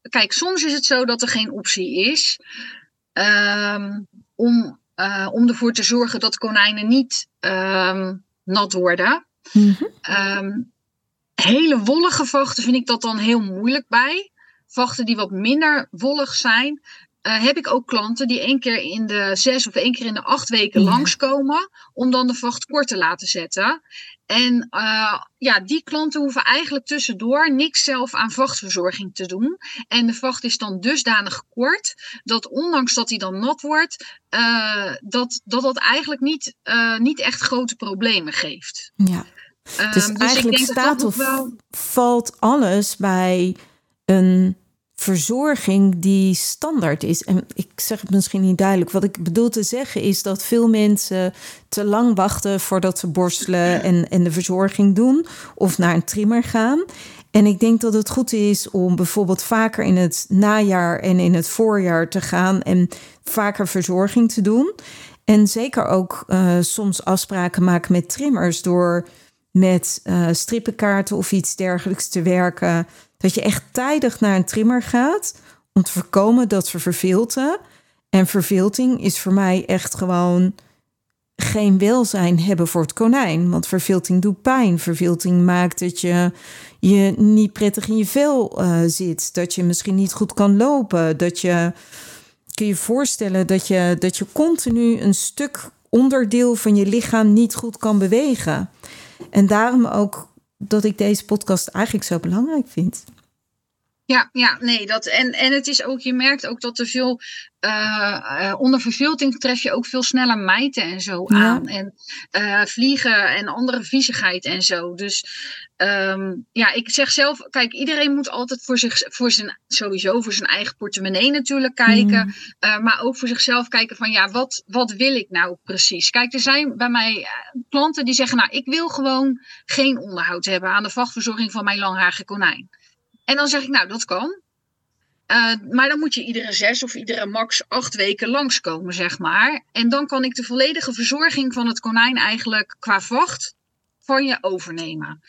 Kijk, soms is het zo dat er geen optie is um, om, uh, om ervoor te zorgen dat konijnen niet um, nat worden. Mm -hmm. hele wollige vachten vind ik dat dan heel moeilijk bij. Vachten die wat minder wollig zijn, uh, heb ik ook klanten die één keer in de zes of één keer in de acht weken ja. langskomen om dan de vacht kort te laten zetten. En uh, ja, die klanten hoeven eigenlijk tussendoor niks zelf aan vachtverzorging te doen. En de vacht is dan dusdanig kort dat ondanks dat hij dan nat wordt, uh, dat, dat dat eigenlijk niet, niet echt grote problemen geeft. Ja. Dus, dus eigenlijk staat of wel... valt alles bij een verzorging die standaard is. En ik zeg het misschien niet duidelijk. Wat ik bedoel te zeggen is dat veel mensen te lang wachten voordat ze borstelen en, de verzorging doen of naar een trimmer gaan. En ik denk dat het goed is om bijvoorbeeld vaker in het najaar en in het voorjaar te gaan en vaker verzorging te doen. En zeker ook uh, soms afspraken maken met trimmers door met uh, strippenkaarten of iets dergelijks te werken dat je echt tijdig naar een trimmer gaat om te voorkomen dat ze verveelten. En verveelting is voor mij echt gewoon geen welzijn hebben voor het konijn. Want verveelting doet pijn. Verveelting maakt dat je je niet prettig in je vel uh, zit. Dat je misschien niet goed kan lopen. Dat je kun je voorstellen dat je, dat je continu een stuk onderdeel van je lichaam niet goed kan bewegen. En daarom ook dat ik deze podcast eigenlijk zo belangrijk vind. Ja, ja, nee, dat, en, en het is ook, je merkt ook dat er veel, uh, onder vervilting tref je ook veel sneller mijten en zo aan. En uh, vliegen en andere viezigheid en zo. Dus um, ja, ik zeg zelf, kijk, iedereen moet altijd voor zich, voor zijn, sowieso voor zijn eigen portemonnee natuurlijk kijken. Mm. Uh, maar ook voor zichzelf kijken van, ja, wat, wat wil ik nou precies? Kijk, er zijn bij mij klanten die zeggen, nou, ik wil gewoon geen onderhoud hebben aan de vachtverzorging van mijn langharige konijn. En dan zeg ik, nou, dat kan. Uh, maar dan moet je iedere zes of iedere max acht weken langskomen, zeg maar. En dan kan ik de volledige verzorging van het konijn eigenlijk qua vacht van je overnemen.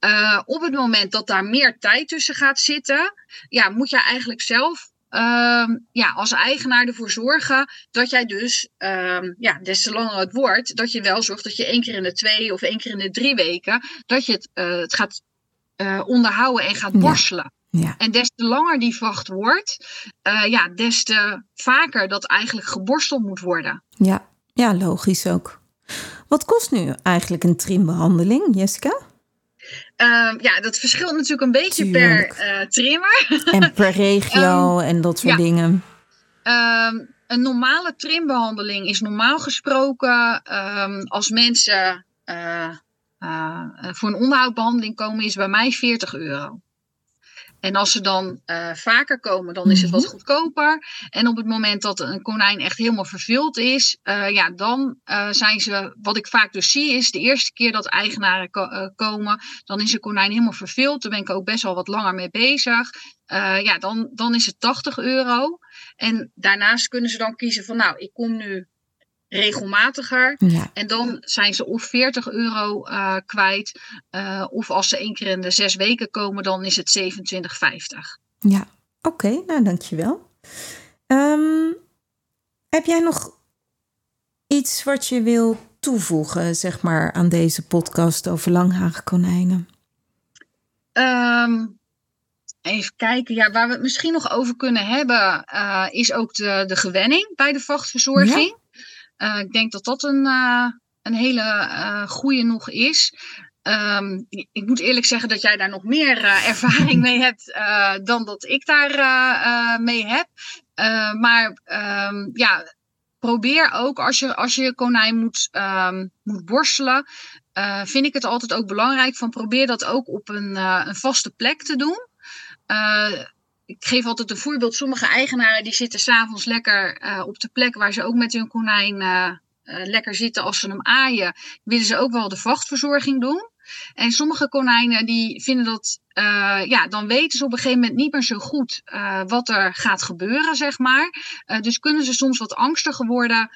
Uh, op het moment dat daar meer tijd tussen gaat zitten, ja, moet je eigenlijk zelf uh, ja, als eigenaar ervoor zorgen dat jij dus, uh, ja, des te langer het wordt, dat je wel zorgt dat je één keer in de twee of één keer in de drie weken, dat je het, uh, het gaat uh, onderhouden en gaat borstelen. Ja. Ja. En des te langer die vacht wordt, uh, ja, des te vaker dat eigenlijk geborsteld moet worden. Ja, ja logisch ook. Wat kost nu eigenlijk een trimbehandeling, Jessica? Uh, ja, dat verschilt natuurlijk een beetje Tuurlijk. per uh, trimmer. En per <laughs> regio um, en dat soort ja. dingen. Um, een normale trimbehandeling is normaal gesproken um, als mensen uh, voor een onderhoudbehandeling komen, is bij mij 40 euro. En als ze dan uh, vaker komen, dan is het wat Mhm. goedkoper. En op het moment dat een konijn echt helemaal vervuld is, uh, ja, dan uh, zijn ze, wat ik vaak dus zie, is de eerste keer dat eigenaren ko komen, dan is een konijn helemaal verveeld. Daar ben ik ook best wel wat langer mee bezig. ja, dan, dan is het 80 euro. En daarnaast kunnen ze dan kiezen van, nou, ik kom nu regelmatiger. Ja. En dan zijn ze of 40 euro uh, kwijt. Uh, of als ze één keer in de zes weken komen, dan is het 27,50. Ja, oké, okay, nou dankjewel. Um, heb jij nog iets wat je wil toevoegen, zeg maar, aan deze podcast over langhagenkonijnen? Um, even kijken, ja, waar we het misschien nog over kunnen hebben, uh, is ook de, de gewenning bij de vachtverzorging. Ja. Uh, ik denk dat dat een, uh, een hele uh, goede nog is. Um, ik moet eerlijk zeggen dat jij daar nog meer ervaring <laughs> mee hebt dan dat ik daar mee heb. maar um, ja, probeer ook als je, als je konijn moet, um, moet borstelen, vind ik het altijd ook belangrijk van probeer dat ook op een, een vaste plek te doen ik geef altijd een voorbeeld. Sommige eigenaren die zitten s'avonds lekker uh, op de plek waar ze ook met hun konijn uh, uh, lekker zitten als ze hem aaien. Willen ze ook wel de vachtverzorging doen. En sommige konijnen die vinden dat, ja, dan weten ze op een gegeven moment niet meer zo goed wat er gaat gebeuren, zeg maar. dus kunnen ze soms wat angstiger worden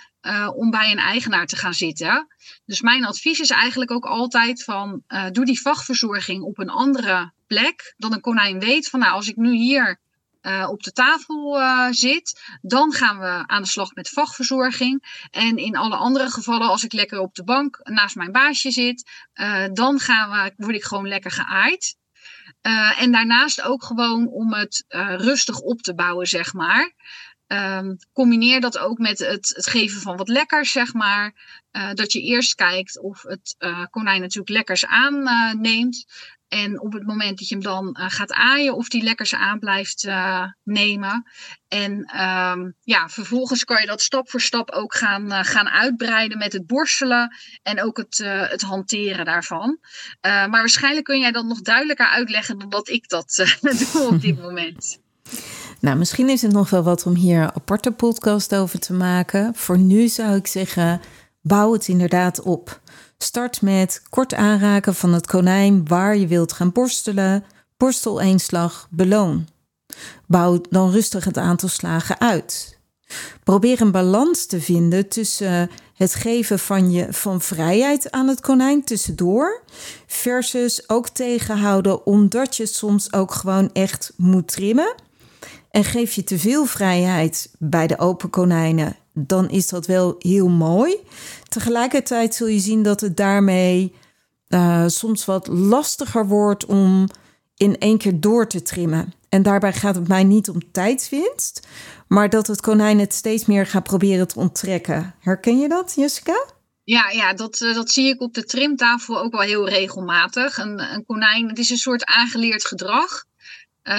om bij een eigenaar te gaan zitten. Dus mijn advies is eigenlijk ook altijd van, doe die vachtverzorging op een andere plek. Dat een konijn weet van nou, als ik nu hier uh, op de tafel uh, zit, dan gaan we aan de slag met vachtverzorging. En in alle andere gevallen, als ik lekker op de bank naast mijn baasje zit, uh, dan gaan we, word ik gewoon lekker geaaid. en daarnaast ook gewoon om het rustig op te bouwen, zeg maar. Um, combineer dat ook met het, het, geven van wat lekkers, zeg maar. Dat je eerst kijkt of het konijn natuurlijk lekkers aanneemt. En op het moment dat je hem dan uh, gaat aaien, of die lekkers aan blijft uh, nemen. En um, ja, vervolgens kan je dat stap voor stap ook gaan, uh, gaan uitbreiden met het borstelen en ook het, het hanteren daarvan. maar waarschijnlijk kun jij dat nog duidelijker uitleggen dan dat ik dat <laughs> doe op dit moment. <laughs> Nou, misschien is het nog wel wat om hier een aparte podcast over te maken. Voor nu zou ik zeggen, bouw het inderdaad op. Start met kort aanraken van het konijn waar je wilt gaan borstelen. Borstel één slag, beloon. Bouw dan rustig het aantal slagen uit. Probeer een balans te vinden tussen het geven van, je, van vrijheid aan het konijn tussendoor, versus ook tegenhouden omdat je soms ook gewoon echt moet trimmen. En geef je te veel vrijheid bij de open konijnen, dan is dat wel heel mooi. Tegelijkertijd zul je zien dat het daarmee uh, soms wat lastiger wordt om in één keer door te trimmen. En daarbij gaat het mij niet om tijdswinst, maar dat het konijn het steeds meer gaat proberen te onttrekken. Herken je dat, Jessica? Ja, ja dat, uh, dat zie ik op de trimtafel ook wel heel regelmatig. Een, een konijn, het is een soort aangeleerd gedrag. Uh,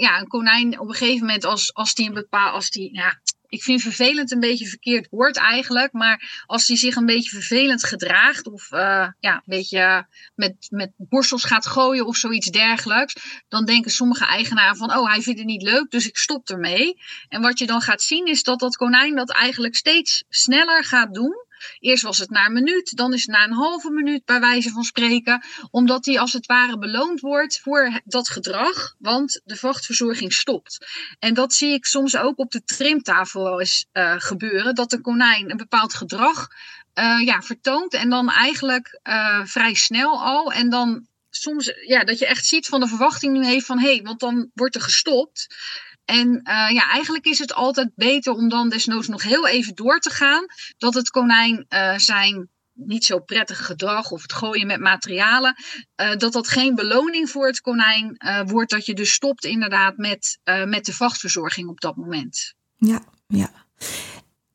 ja, een konijn op een gegeven moment als, als die een bepaal, als die, ja, ik vind vervelend een beetje verkeerd woord eigenlijk, maar als die zich een beetje vervelend gedraagt of uh, ja, een beetje met, met borstels gaat gooien of zoiets dergelijks, dan denken sommige eigenaren van, oh, hij vindt het niet leuk, dus ik stop ermee. En wat je dan gaat zien is dat dat konijn dat eigenlijk steeds sneller gaat doen. Eerst was het na een minuut, dan is het na een halve minuut, bij wijze van spreken. Omdat die als het ware beloond wordt voor dat gedrag, want de vachtverzorging stopt. En dat zie ik soms ook op de trimtafel wel eens uh, gebeuren, dat de konijn een bepaald gedrag uh, ja, vertoont en dan eigenlijk uh, vrij snel al. En dan soms ja, dat je echt ziet van de verwachting nu heeft van hé, hey, want dan wordt er gestopt. En uh, ja, eigenlijk is het altijd beter om dan desnoods nog heel even door te gaan. Dat het konijn uh, zijn niet zo prettige gedrag of het gooien met materialen, uh, dat dat geen beloning voor het konijn wordt. Dat je dus stopt inderdaad met, met de vachtverzorging op dat moment. Ja, ja.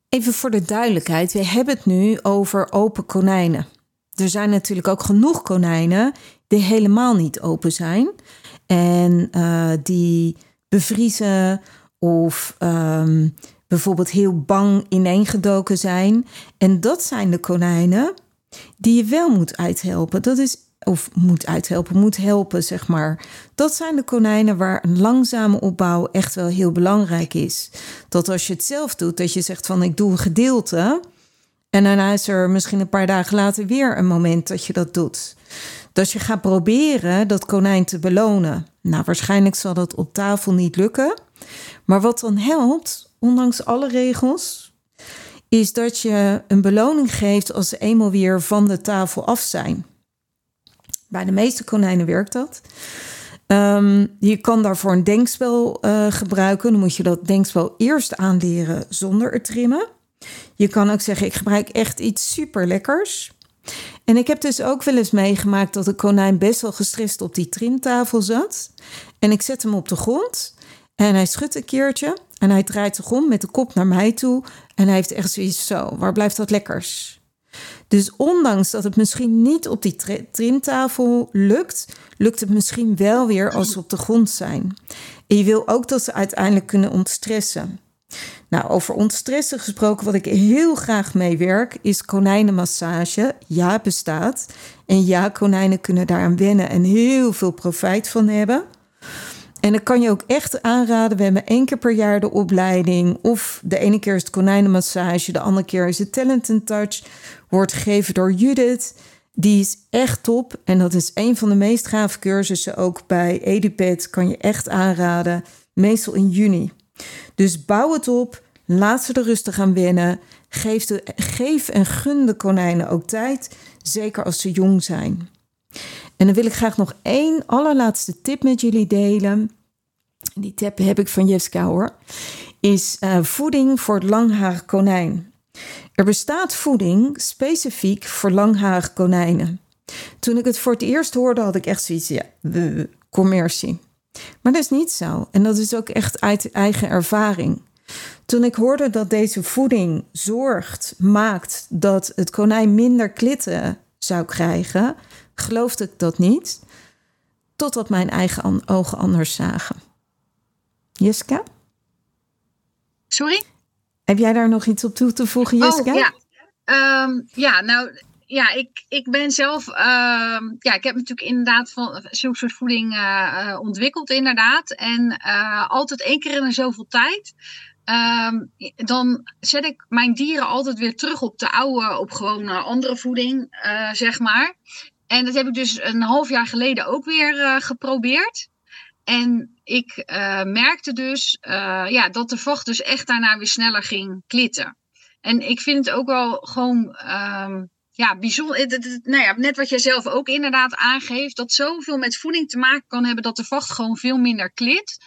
Even voor de duidelijkheid, we hebben het nu over open konijnen. Er zijn natuurlijk ook genoeg konijnen die helemaal niet open zijn. En die bevriezen of um, bijvoorbeeld heel bang ineengedoken zijn. En dat zijn de konijnen die je wel moet uithelpen. Dat is, of moet uithelpen, moet helpen, zeg maar. Dat zijn de konijnen waar een langzame opbouw echt wel heel belangrijk is. Dat als je het zelf doet, dat je zegt van ik doe een gedeelte. En daarna is er misschien een paar dagen later weer een moment dat je dat doet. Dat je gaat proberen dat konijn te belonen. Nou, waarschijnlijk zal dat op tafel niet lukken. Maar wat dan helpt, ondanks alle regels, is dat je een beloning geeft als ze eenmaal weer van de tafel af zijn. Bij de meeste konijnen werkt dat. Um, je kan daarvoor een denkspel uh, gebruiken. Dan moet je dat denkspel eerst aanleren zonder het trimmen. Je kan ook zeggen: ik gebruik echt iets super lekkers. En ik heb dus ook wel eens meegemaakt dat de konijn best wel gestrest op die trimtafel zat. En ik zet hem op de grond en hij schudt een keertje en hij draait zich om met de kop naar mij toe. En hij heeft echt zoiets zo, waar blijft dat lekkers? Dus ondanks dat het misschien niet op die trimtafel lukt, lukt het misschien wel weer als ze op de grond zijn. En je wil ook dat ze uiteindelijk kunnen ontstressen. Nou, over ontstressen gesproken, wat ik heel graag meewerk, is konijnenmassage. Ja, bestaat. En ja, konijnen kunnen daaraan wennen en heel veel profijt van hebben. En ik kan je ook echt aanraden. We hebben één keer per jaar de opleiding. Of de ene keer is het konijnenmassage, de andere keer is het Talent and Touch. Wordt gegeven door Judith. Die is echt top. En dat is een van de meest gave cursussen. Ook bij EduPet kan je echt aanraden. Meestal in juni. Dus bouw het op, laat ze er rustig aan wennen. Geef, en gun de konijnen ook tijd, zeker als ze jong zijn. En dan wil ik graag nog één allerlaatste tip met jullie delen. Die tip heb ik van Jessica hoor. Is uh, voeding voor het langharig konijn. Er bestaat voeding specifiek voor langharig konijnen. Toen ik het voor het eerst hoorde, had ik echt zoiets, ja, commercie. Maar dat is niet zo. En dat is ook echt uit eigen ervaring. Toen ik hoorde dat deze voeding zorgt, maakt dat het konijn minder klitten zou krijgen, geloofde ik dat niet. Totdat mijn eigen ogen anders zagen. Jessica? Sorry? Heb jij daar nog iets op toe te voegen, Jessica? Oh, ja. Um, ja, nou, ja, ik, ik ben zelf, uh, ja, ik heb natuurlijk inderdaad van zulke soort voeding uh, ontwikkeld, inderdaad. En uh, altijd één keer in zoveel tijd. Um, dan zet ik mijn dieren altijd weer terug op de oude, op gewoon andere voeding, zeg maar. En dat heb ik dus een half jaar geleden ook weer geprobeerd. En ik merkte dus ja, dat de vacht dus echt daarna weer sneller ging klitten. En ik vind het ook wel gewoon. Um, ja, bijzonder. Nou ja, net wat jij zelf ook inderdaad aangeeft, dat zoveel met voeding te maken kan hebben dat de vacht gewoon veel minder klit.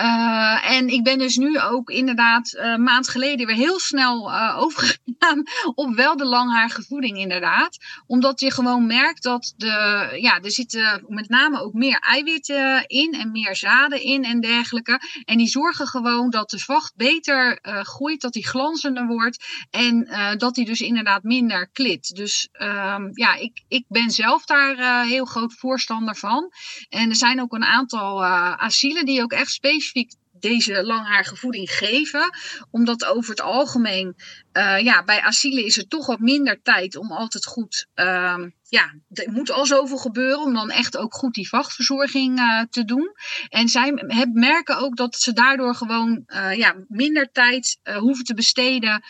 Uh, en ik ben dus nu ook inderdaad een maand geleden weer heel snel uh, <laughs> overgegaan op wel de langhaarige voeding inderdaad. Omdat je gewoon merkt dat de, ja, er zitten met name ook meer eiwitten in en meer zaden in en dergelijke. En die zorgen gewoon dat de vacht beter groeit, dat die glanzender wordt en dat die dus inderdaad minder klit. Dus um, ja, ik, ik ben zelf daar heel groot voorstander van. En er zijn ook een aantal asielen die ook echt specifiek specifiek deze langharige voeding geven. Omdat over het algemeen, uh, ja, bij asielen is er toch wat minder tijd om altijd goed, uh, ja, er moet al zoveel gebeuren om dan echt ook goed die vachtverzorging uh, te doen. En zij merken ook dat ze daardoor gewoon ja, minder tijd hoeven te besteden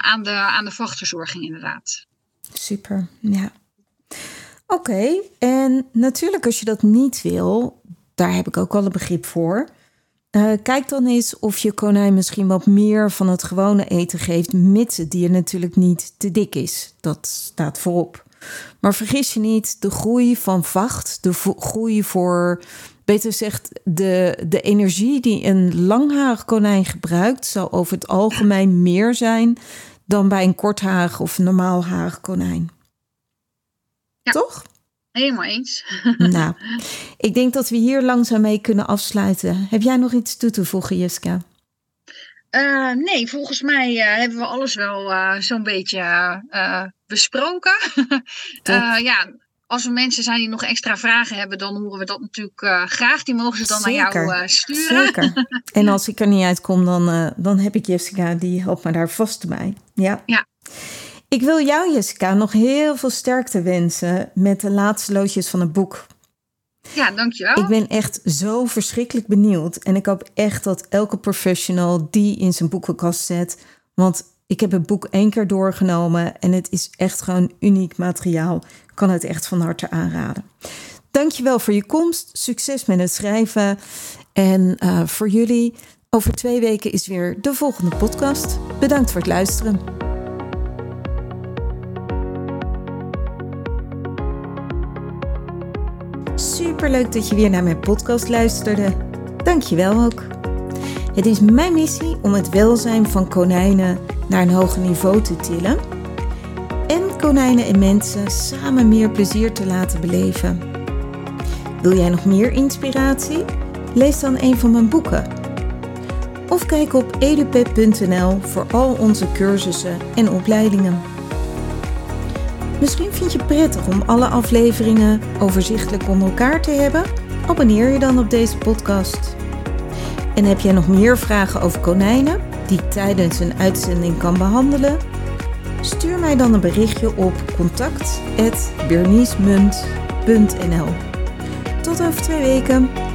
aan, de, aan de vachtverzorging inderdaad. Super, ja. Oké, en natuurlijk als je dat niet wil, daar heb ik ook wel een begrip voor. Uh, kijk dan eens of je konijn misschien wat meer van het gewone eten geeft, mits het dier natuurlijk niet te dik is. Dat staat voorop. Maar vergis je niet, de groei van vacht, de groei voor, beter gezegd, de, de energie die een langharig konijn gebruikt, zal over het algemeen meer zijn dan bij een kortharig of normaalharig konijn. Ja. Toch? Helemaal eens. <laughs> nou, ik denk dat we hier langzaam mee kunnen afsluiten. Heb jij nog iets toe te voegen, Jiska? Uh, nee, volgens mij uh, hebben we alles wel uh, zo'n beetje besproken. <laughs> ja, als er mensen zijn die nog extra vragen hebben, dan horen we dat natuurlijk graag. Die mogen ze dan Zeker. naar jou sturen. Zeker. <laughs> En als ik er niet uitkom, dan, dan heb ik Jessica, die helpt me daar vast bij. Ja. ja. Ik wil jou, Jessica, nog heel veel sterkte wensen met de laatste loodjes van het boek. Ja, dankjewel. Ik ben echt zo verschrikkelijk benieuwd. En ik hoop echt dat elke professional die in zijn boekenkast zet. Want ik heb het boek één keer doorgenomen en het is echt gewoon uniek materiaal. Ik kan het echt van harte aanraden. Dankjewel voor je komst. Succes met het schrijven. En uh, voor jullie, over twee weken is weer de volgende podcast. Bedankt voor het luisteren. Superleuk dat je weer naar mijn podcast luisterde. Dankjewel ook. Het is mijn missie om het welzijn van konijnen naar een hoger niveau te tillen en konijnen en mensen samen meer plezier te laten beleven. Wil jij nog meer inspiratie? Lees dan een van mijn boeken. Of kijk op edupep.nl voor al onze cursussen en opleidingen. Misschien vind je het prettig om alle afleveringen overzichtelijk onder elkaar te hebben? Abonneer je dan op deze podcast. En heb jij nog meer vragen over konijnen die ik tijdens een uitzending kan behandelen? Stuur mij dan een berichtje op contact.berniesmunt.nl Tot over twee weken.